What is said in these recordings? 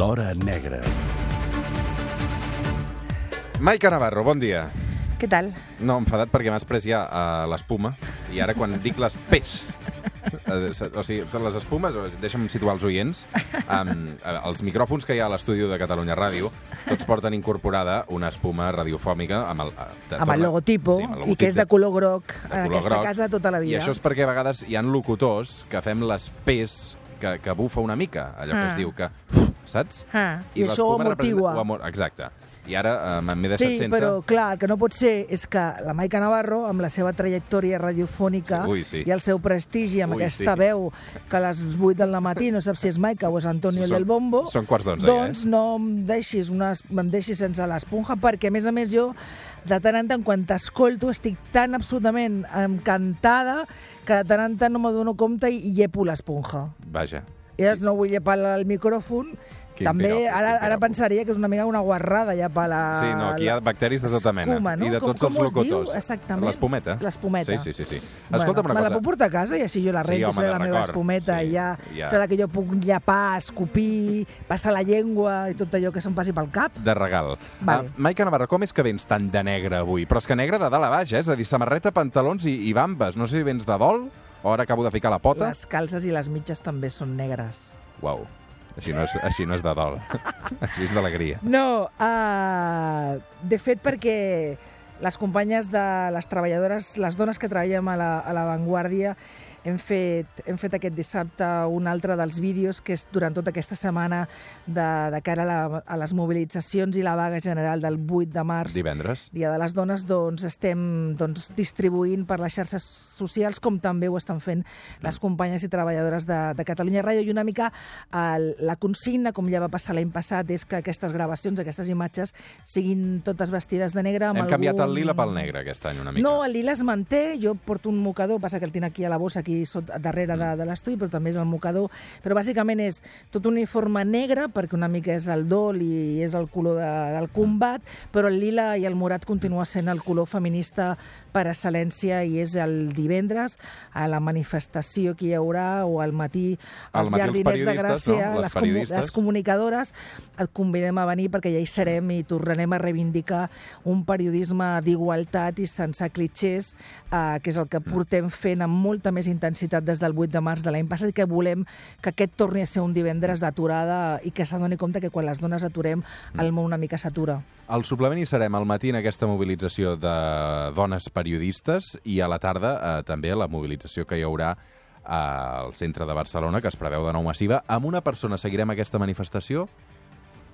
L'Hora Negra. Maica Navarro, bon dia. Què tal? No, enfadat perquè m'has pres ja uh, l'espuma i ara quan dic les peix, uh, o sigui, totes les espumes, o- deixa'm situar els oients, um, els micròfons que hi ha a l'estudi de Catalunya Ràdio, tots porten incorporada una espuma radiofòmica amb el, eh, de, Amb el logotipo, Sí, amb el i que és de color groc de en color aquesta groc. casa tota la vida. I això és perquè a vegades hi han locutors que fem les pes que, que bufa una mica, allò que Ah. es diu que... Saps? Ah, I, això ho representa- amortigua. amor- Exacte. I ara uh, m'he deixat Sí, sense... però clar, el que no pot ser és que la Maica Navarro, amb la seva trajectòria radiofònica Sí, ui, sí. i el seu prestigi, amb Ui, aquesta sí. veu que a les 8 del matí no sap si és Maica o és Antonio Són- del Bombo, són quarts d'onze ja, doncs no em deixis, una, em deixis sense l'esponja, perquè a més a més jo de tant en tant, quan t'escolto, estic tan absolutament encantada que de tant en tant no m'adono compte i, i llepo l'esponja. Vaja. I llavors no vull llepar el micròfon. Quin També, piropo, ara, ara pensaria que és una mica una guarrada llepar la... Sí, no, aquí hi ha bacteris de tota mena. escuma, no? I de Com- tots com els es diu locutors. exactament? L'espumeta. L'espumeta. Sí, sí, sí. sí. Escolta'm bueno, una me la cosa. puc portar a casa i així jo la Sí, rento, home, serà la meva record. espumeta Sí, i ja, ja. serà que jo puc llepar, escopir, passar la llengua i tot allò que se'm passi pel cap. De regal. Vale. Uh, Maica Navarro, com és que vens tan de negre avui? Però és que negre de dalt a baix, eh? És a dir, samarreta, pantalons i, i bambes. No sé si vens de dol ara acabo de ficar la pota. Les calces i les mitges també són negres. Uau. Així no és, així no és de dol. així és d'alegria. No, uh, de fet perquè les companyes de les treballadores, les dones que treballem a la, a la Vanguardia, hem fet, hem fet aquest dissabte un altre dels vídeos que és durant tota aquesta setmana de, de cara a, la, a les mobilitzacions i la vaga general del 8 de març. Divendres. Dia de les Dones, doncs, estem doncs, distribuint per les xarxes socials, com també ho estan fent les companyes i treballadores de, de Catalunya Ràdio. I una mica el, la consigna, com ja va passar l'any passat, és que aquestes gravacions, aquestes imatges, siguin totes vestides de negre. Amb Hem algun... canviat el lila pel negre aquest any una mica. No, el lila es manté. Jo porto un mocador, passa que el tinc aquí a la bossa, aquí sota, darrere de, de l'estudi, però també és el mocador. Però bàsicament és tot un uniforme negre, perquè una mica és el dol i és el color de, del combat, però el lila i el morat continua sent el color feminista per excel·lència i és el divendres a la manifestació que hi haurà o al matí Al als matí els jardiners de Gràcia, no? Les les, comu les comunicadores, et convidem a venir perquè ja hi serem i tornarem a reivindicar un periodisme d'igualtat i sense clitxers, eh, que és el que portem fent amb molta més intensitat des del 8 de març de l'any passat i que volem que aquest torni a ser un divendres d'aturada i que s'adoni compte que quan les dones aturem el món una mica s'atura. Al suplement hi serem al matí en aquesta mobilització de dones periodistes i a la tarda eh, també la mobilització que hi haurà al centre de Barcelona, que es preveu de nou massiva. Amb una persona seguirem aquesta manifestació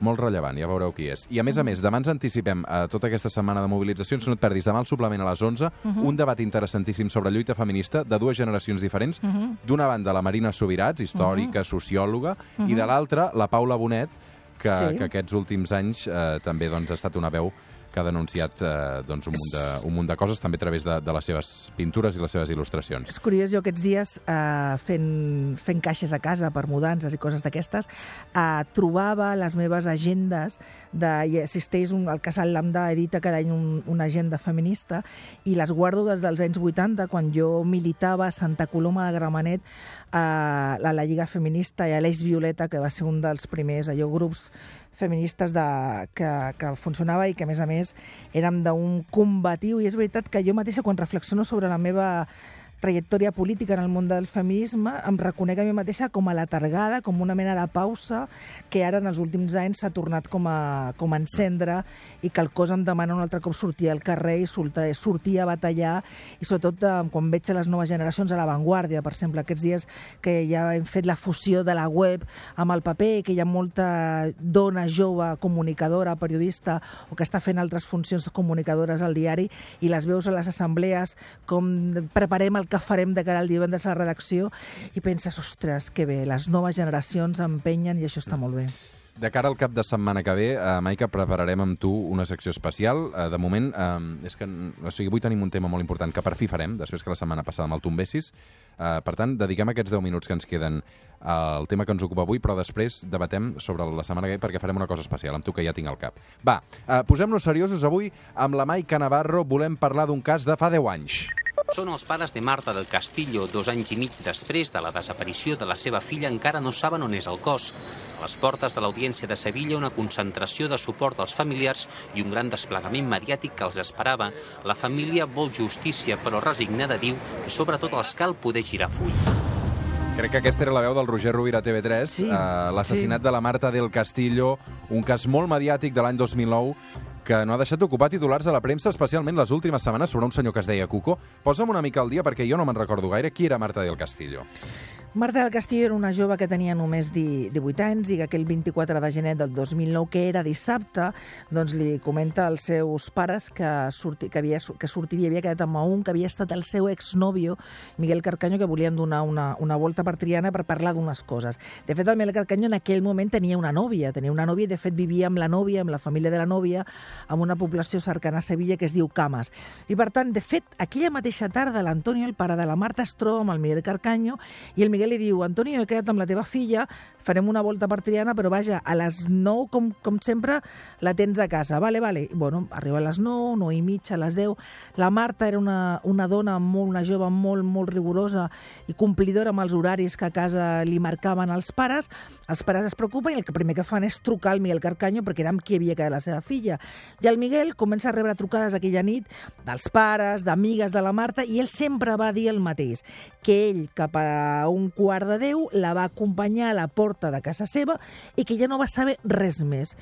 molt rellevant, ja veureu qui és. I a més a més, demà ens anticipem a tota aquesta setmana de mobilitzacions, no et perdis demà el suplement a les 11, un debat interessantíssim sobre lluita feminista de dues generacions diferents. D'una banda, la Marina Subirats, històrica, sociòloga, i de l'altra, la Paula Bonet, que, Sí. que aquests últims anys eh, també doncs, ha estat una veu que ha denunciat eh, doncs, un, munt de, un munt de coses, també a través de, de les seves pintures i les seves il·lustracions. És curiós, jo aquests dies, eh, fent, fent caixes a casa per mudances i coses d'aquestes, eh, trobava les meves agendes de, i existeix un, el Casal Lambda edita cada any un, una agenda feminista i les guardo des dels anys 80, quan jo militava a Santa Coloma de Gramenet a la, Lliga Feminista i a l'Eix Violeta, que va ser un dels primers allò, grups feministes de, que, que funcionava i que, a més a més, érem d'un combatiu. I és veritat que jo mateixa, quan reflexiono sobre la meva trajectòria política en el món del feminisme, em reconec a mi mateixa com a letargada, com una mena de pausa que ara en els últims anys s'ha tornat com a, com a encendre i que el cos em demana un altre cop sortir al carrer i sortir, sortir a batallar i sobretot eh, quan veig les noves generacions a l'avantguàrdia, per exemple, aquests dies que ja hem fet la fusió de la web amb el paper, que hi ha molta dona jove, comunicadora, periodista o que està fent altres funcions comunicadores al diari i les veus a les assemblees com preparem el que farem de cara al divendres a la redacció i penses, ostres, que bé, les noves generacions empenyen i això està molt bé. De cara al cap de setmana que ve, eh, Maica, prepararem amb tu una secció especial. Eh, de moment, eh, és que, o sigui, avui tenim un tema molt important que per fi farem, després que la setmana passada me'l tombessis. Eh, per tant, dediquem aquests 10 minuts que ens queden al tema que ens ocupa avui, però després debatem sobre la setmana que ve perquè farem una cosa especial, amb tu que ja tinc al cap. Va, eh, posem-nos seriosos avui amb la Maica Navarro. Volem parlar d'un cas de fa 10 anys. Són els pares de Marta del Castillo. Dos anys i mig després de la desaparició de la seva filla encara no saben on és el cos. A les portes de l'Audiència de Sevilla, una concentració de suport als familiars i un gran desplegament mediàtic que els esperava. La família vol justícia, però resignada diu que sobretot els cal poder girar full. Crec que aquesta era la veu del Roger Rovira a TV3, Sí, uh, l'assassinat sí. de la Marta del Castillo, un cas molt mediàtic de l'any 2009 que no ha deixat d'ocupar titulars a la premsa, especialment les últimes setmanes, sobre un senyor que es deia Cuco. Posa'm una mica al dia, perquè jo no me'n recordo gaire. Qui era Marta del Castillo? Marta del Castillo era una jove que tenia només di- 18 anys i que aquell 24 de gener del 2009, que era dissabte, doncs li comenta als seus pares que, surti, que, havia, que sortiria, havia quedat amb un que havia estat el seu exnòvio, Miguel Carcanyo, que volien donar una, una volta per Triana per parlar d'unes coses. De fet, el Miguel Carcanyo en aquell moment tenia una nòvia, tenia una nòvia i de fet vivia amb la nòvia, amb la família de la nòvia, en una població cercana a Sevilla que es diu Cames. I per tant, de fet, aquella mateixa tarda l'Antonio, el pare de la Marta, es troba amb el Miguel Carcanyo i el Miguel li diu, Antonio, he quedat amb la teva filla, farem una volta per Triana, però vaja, a les 9, com, com sempre, la tens a casa. Vale, vale. Bueno, arriba a les 9, 9 i mitja, a les 10. La Marta era una, una dona molt, una jove molt, molt rigorosa i complidora amb els horaris que a casa li marcaven els pares. Els pares es preocupen i el que primer que fan és trucar al Miguel Carcanyo perquè era amb qui havia quedat la seva filla. I el Miguel comença a rebre trucades aquella nit dels pares, d'amigues de la Marta, i ell sempre va dir el mateix, que ell, cap a un quart de deu, la va acompanyar a la porta de casa seva i que ja no va saber res més.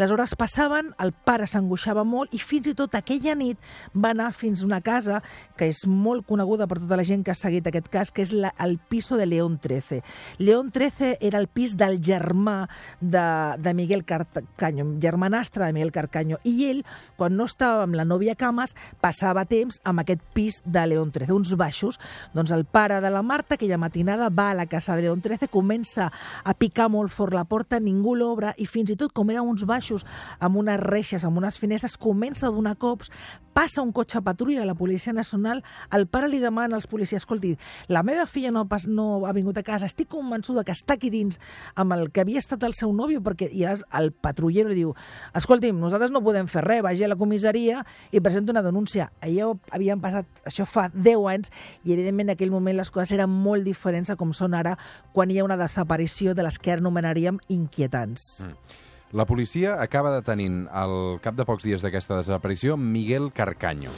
Les hores passaven, el pare s'angoixava molt i fins i tot aquella nit va anar fins a una casa que és molt coneguda per tota la gent que ha seguit aquest cas, que és la, el piso de León 13. León 13 era el pis del germà de, de Miguel Carcaño, germanastre de Miguel Carcaño, i ell, quan no estava amb la nòvia Cames, passava temps amb aquest pis de León 13, uns baixos. Doncs el pare de la Marta, aquella matinada, va a la casa de León. 13, comença a picar molt fort la porta, ningú l'obre, i fins i tot, com eren uns baixos amb unes reixes, amb unes finestres, comença a donar cops, passa un cotxe patrulla de la Policia Nacional, el pare li demana als policies, escolti, la meva filla no pas, no ha vingut a casa, estic convençuda que està aquí dins amb el que havia estat el seu nòvio, perquè i el patrullero li diu, escolti'm, nosaltres no podem fer res, vagi a la comissaria i presenta una denúncia. Allò havien passat, això fa 10 anys, i evidentment en aquell moment les coses eren molt diferents a com són ara, quan hi ha una desaparició de les que anomenaríem inquietants. La policia acaba detenint, al cap de pocs dies d'aquesta desaparició, Miguel Carcaño.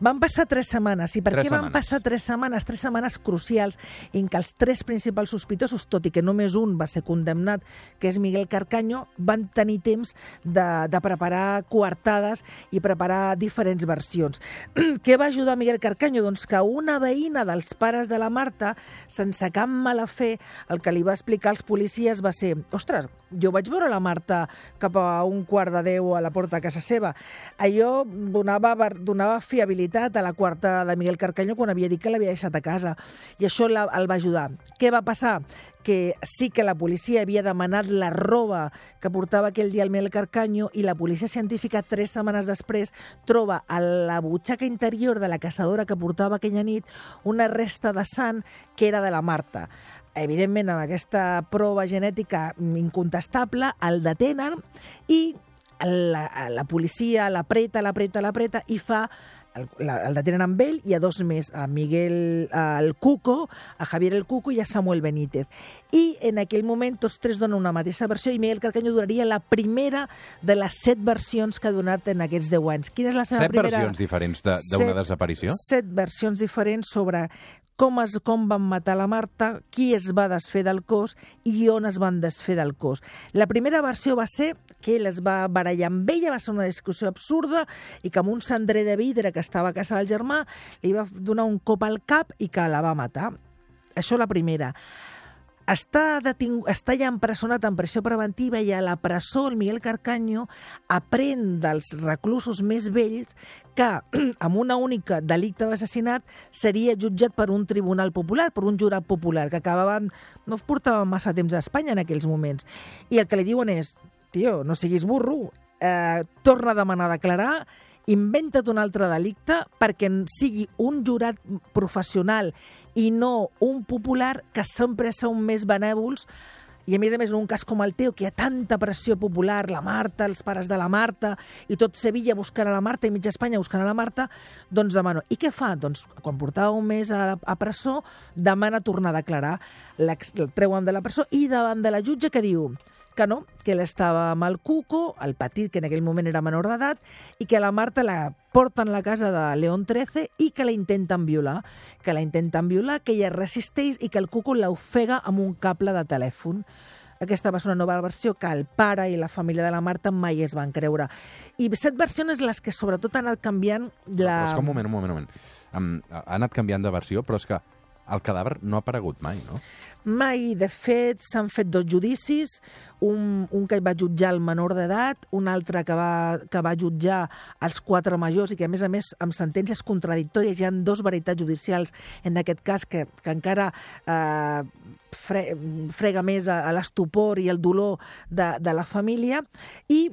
Van passar tres setmanes. I per Tres què van setmanes. passar tres setmanes? Tres setmanes crucials en què els tres principals sospitosos, tot i que només un va ser condemnat, que és Miguel Carcaño, van tenir temps de, de preparar coartades i preparar diferents versions. què va ajudar Miguel Carcaño? Doncs que una veïna dels pares de la Marta, sense cap mala fe, el que li va explicar als policies va ser ostres, jo vaig veure la Marta cap a un quart de deu a la porta de casa seva. Allò donava, donava fiabilitat a la quarta de Miguel Carcaño quan havia dit que l'havia deixat a casa. I això la, el va ajudar. Què va passar? que sí que la policia havia demanat la roba que portava aquell dia el Miguel Carcaño i la policia científica tres setmanes després troba a la butxaca interior de la caçadora que portava aquella nit una resta de sang que era de la Marta evidentment, amb aquesta prova genètica incontestable, el detenen i la, la policia l'apreta, l'apreta, l'apreta i fa el, la, el detenen amb ell i a dos més, a Miguel a el Cuco, a Javier el Cuco i a Samuel Benítez. I en aquell moment tots tres donen una mateixa versió i Miguel Carcaño donaria la primera de les set versions que ha donat en aquests deu anys. Quina és la seva Set primera... versions diferents de- d'una Set- desaparició? Set versions diferents sobre com, es, com van matar la Marta, qui es va desfer del cos i on es van desfer del cos. La primera versió va ser que ell es va barallar amb ella, va ser una discussió absurda i que amb un cendrer de vidre que estava a casa del germà li va donar un cop al cap i que la va matar. Això la primera. Està, deting... està ja empresonat en pressió preventiva i a la presó el Miguel Carcaño aprèn dels reclusos més vells que amb una única delicte d'assassinat seria jutjat per un tribunal popular, per un jurat popular, que acabaven, no portaven massa temps a Espanya en aquells moments. I el que li diuen és, tio, no siguis burro, eh, torna a demanar a declarar, inventa't un altre delicte perquè sigui un jurat professional i no un popular que sempre són més benèvols i a més a més en un cas com el teu, que hi ha tanta pressió popular, la Marta, els pares de la Marta, i tot Sevilla buscant a la Marta i mitja Espanya buscant a la Marta, doncs demano. I què fa? Doncs quan portava un mes a, a presó, demana tornar a declarar, el treuen de la presó i davant de la jutge que diu que no, que ell estava amb el Cuco, el petit, que en aquell moment era menor d'edat, i que la Marta la porten a la casa de León XIII i que la intenten violar, que la intenten violar, que ella resisteix i que el Cuco l'ofega amb un cable de telèfon. Aquesta va ser una nova versió que el pare i la família de la Marta mai es van creure. I set versions les que sobretot han anat canviant la... Però és que un moment, un moment, un moment. Um, ha anat canviant de versió, però és que el cadàver no ha aparegut mai, no? Mai, de fet, s'han fet dos judicis, un, un que va jutjar el menor d'edat, un altre que va, que va jutjar els quatre majors i que, a més a més, amb sentències contradictòries, hi ha dos veritats judicials en aquest cas que, que encara eh, fre, frega més a, a l'estupor i el dolor de, de la família. I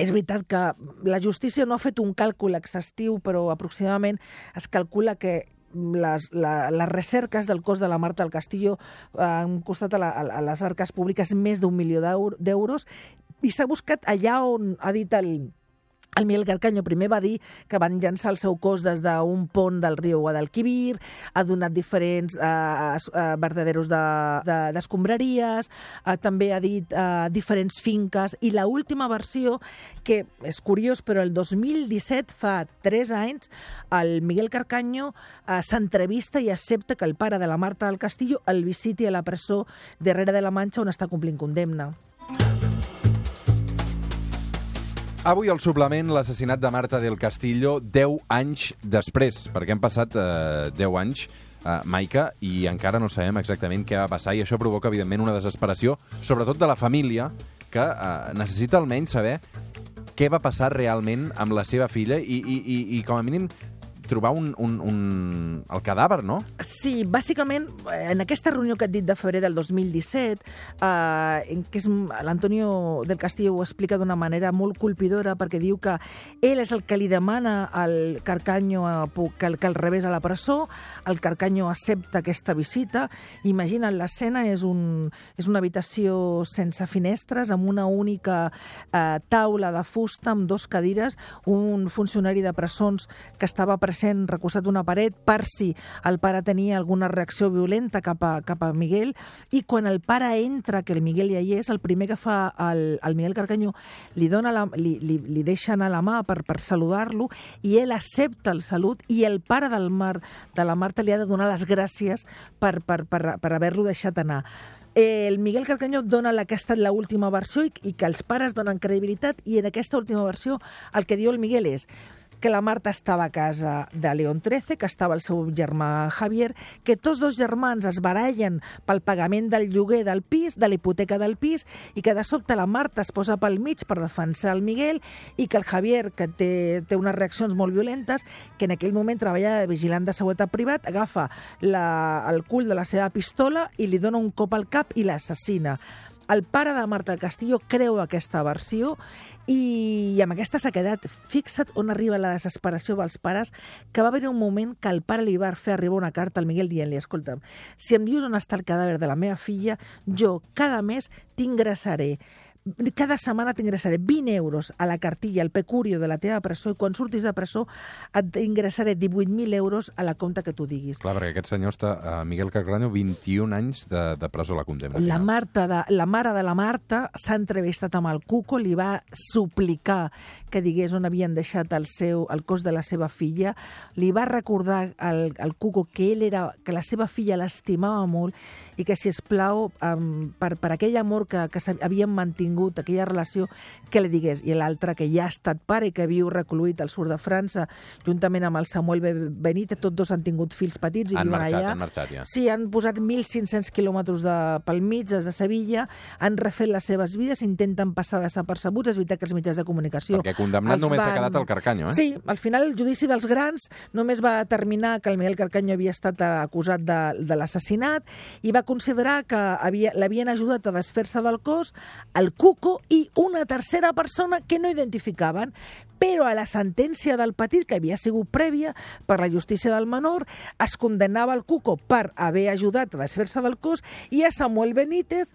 és veritat que la justícia no ha fet un càlcul exhaustiu, però aproximadament es calcula que les, la, les recerques del cos de la Marta del Castillo eh, han costat a, la, a les arques públiques més d'un milió d'euros i s'ha buscat allà on ha dit el, el Miguel Carcaño primer va dir que van llançar el seu cos des d'un pont del riu Guadalquivir, ha donat diferents eh, eh, verdaderos d'escombraries, de, eh, també ha dit eh, diferents finques, i la última versió, que és curiós, però el 2017, fa 3 anys, el Miguel Carcaño eh, s'entrevista i accepta que el pare de la Marta del Castillo el visiti a la presó darrere de la Manxa on està complint condemna. Avui al suplement l'assassinat de Marta del Castillo 10 anys després, perquè han passat eh, 10 anys, eh, Maica, i encara no sabem exactament què va passar, i això provoca, evidentment, una desesperació, sobretot de la família, que eh, necessita almenys saber què va passar realment amb la seva filla i, i, i, i com a mínim trobar un, un, un... el cadàver, no? Sí, bàsicament, en aquesta reunió que et dit de febrer del 2017, eh, en què l'Antonio del Castillo ho explica d'una manera molt colpidora, perquè diu que ell és el que li demana al Carcanyo que, el, que el rebés a la presó, el Carcanyo accepta aquesta visita, imagina't, l'escena és, un, és una habitació sense finestres, amb una única eh, taula de fusta, amb dos cadires, un funcionari de presons que estava present sent recostat una paret per si el pare tenia alguna reacció violenta cap a, cap a Miguel i quan el pare entra, que el Miguel ja hi és, el primer que fa el, el Miguel Carcanyo li, dona la, li, li, li deixa anar la mà per, per saludar-lo i ell accepta el salut i el pare del Mar, de la Marta li ha de donar les gràcies per, per, per, per haver-lo deixat anar. El Miguel Carcanyo dona la que ha estat l'última versió i, i que els pares donen credibilitat i en aquesta última versió el que diu el Miguel és que la Marta estava a casa de León XIII, que estava el seu germà Javier, que tots dos germans es barallen pel pagament del lloguer del pis, de l'hipoteca del pis, i que de sobte la Marta es posa pel mig per defensar el Miguel, i que el Javier, que té, té unes reaccions molt violentes, que en aquell moment treballa de vigilant de seguretat privat, agafa la, el cul de la seva pistola i li dona un cop al cap i l'assassina. El pare de Marta Castillo creu aquesta versió i amb aquesta s'ha quedat. Fixa't on arriba la desesperació dels pares, que va haver un moment que el pare li va fer arribar una carta al Miguel dient-li, escolta'm, si em dius on està el cadàver de la meva filla, jo cada mes t'ingressaré cada setmana t'ingressaré 20 euros a la cartilla, al pecurio de la teva presó, i quan surtis de presó et ingressaré 18.000 euros a la compte que tu diguis. Clar, perquè aquest senyor està, uh, Miguel Carcranyo, 21 anys de, de presó la condemna. La, Marta de, la mare de la Marta s'ha entrevistat amb el Cuco, li va suplicar que digués on havien deixat el, seu, el cos de la seva filla, li va recordar al, al Cuco que ell era, que la seva filla l'estimava molt i que, si es plau, um, per, per aquell amor que, que havien mantingut tingut aquella relació que li digués. I l'altre, que ja ha estat pare i que viu recluït al sud de França, juntament amb el Samuel Benítez, tots dos han tingut fills petits i han viuen marxat, allà. Han marxat, ja. Sí, han posat 1.500 quilòmetres de, pel mig des de Sevilla, han refet les seves vides, intenten passar desapercebuts. És veritat que els mitjans de comunicació... Perquè condemnat només van... ha quedat el Carcanyo, eh? Sí, al final el judici dels grans només va determinar que el Miguel Carcanyo havia estat acusat de, de l'assassinat i va considerar que l'havien ajudat a desfer-se del cos el Cuco i una tercera persona que no identificaven, però a la sentència del petit, que havia sigut prèvia per la justícia del menor, es condemnava el Cuco per haver ajudat a desfer-se del cos i a Samuel Benítez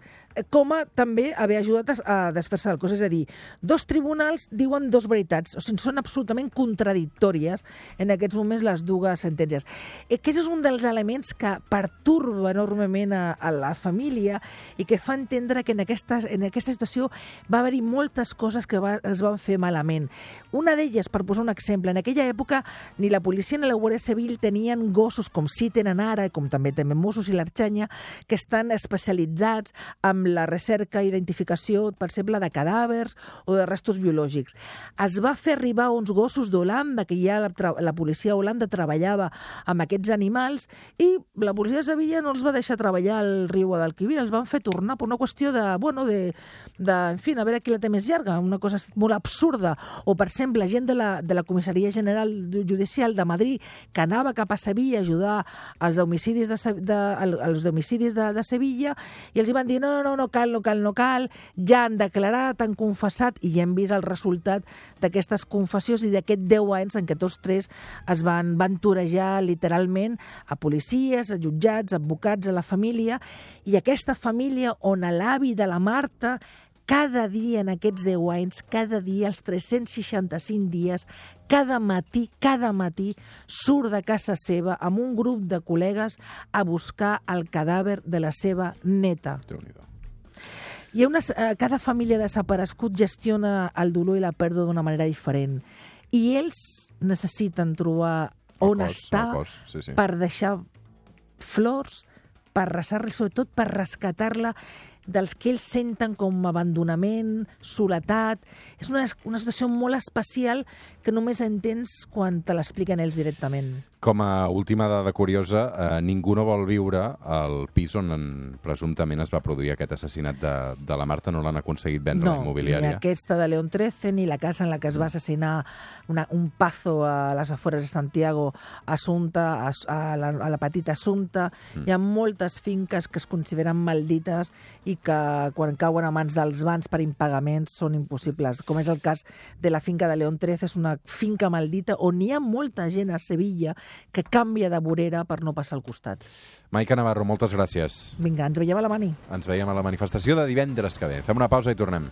com a també haver ajudat a, desfer-se del cos. És a dir, dos tribunals diuen dos veritats, o sigui, són absolutament contradictòries en aquests moments les dues sentències. Aquest és un dels elements que perturba enormement a, a la família i que fa entendre que en aquesta, en aquesta situació va haver-hi moltes coses que va, es van fer malament. Una d'elles, per posar un exemple, en aquella època ni la policia ni la Guàrdia Civil tenien gossos com sí tenen ara, com també tenen Mossos i l'Arxanya, que estan especialitzats amb la recerca i identificació, per exemple, de cadàvers o de restos biològics. Es va fer arribar uns gossos d'Holanda, que ja la, la policia Holanda treballava amb aquests animals, i la policia de Sevilla no els va deixar treballar al riu Guadalquivir, els van fer tornar per una qüestió de, bueno, de, de en fi, a veure qui la té més llarga, una cosa molt absurda. O, per exemple, gent de la, de la Comissaria General Judicial de Madrid que anava cap a Sevilla a ajudar als homicidis de, de, als homicidis de, de Sevilla i els hi van dir no, no, no, no cal, no cal, no cal, ja han declarat, han confessat i ja hem vist el resultat d'aquestes confessions i d'aquest 10 anys en què tots tres es van, torejar literalment a policies, a jutjats, a advocats, a la família. I aquesta família on l'avi de la Marta cada dia en aquests 10 anys, cada dia, els 365 dies, cada matí, cada matí, surt de casa seva amb un grup de col·legues a buscar el cadàver de la seva neta. déu nhi hi ha una, eh, cada família desaparegut gestiona el dolor i la pèrdua d'una manera diferent. I ells necessiten trobar El on cos, està cos, sí, sí. per deixar flors, per resar-la, sobretot per rescatar-la dels que ells senten com abandonament, soledat. És una, una situació molt especial que només entens quan te l'expliquen ells directament. Com a última dada curiosa, eh, ningú no vol viure al pis on en, presumptament es va produir aquest assassinat de, de la Marta, no l'han aconseguit vendre a la ni immobiliària. aquesta de León XIII, ni la casa en la que es va assassinar una, un pazo a les afores de Santiago, Assumpta, a, a, la, a la petita Assumpta. Mm. Hi ha moltes finques que es consideren maldites i que quan cauen a mans dels bans per impagaments són impossibles, com és el cas de la finca de León XIII, és una finca maldita on hi ha molta gent a Sevilla que canvia de vorera per no passar al costat. Maica Navarro, moltes gràcies. Vinga, ens veiem a la mani. Ens veiem a la manifestació de divendres que ve. Fem una pausa i tornem.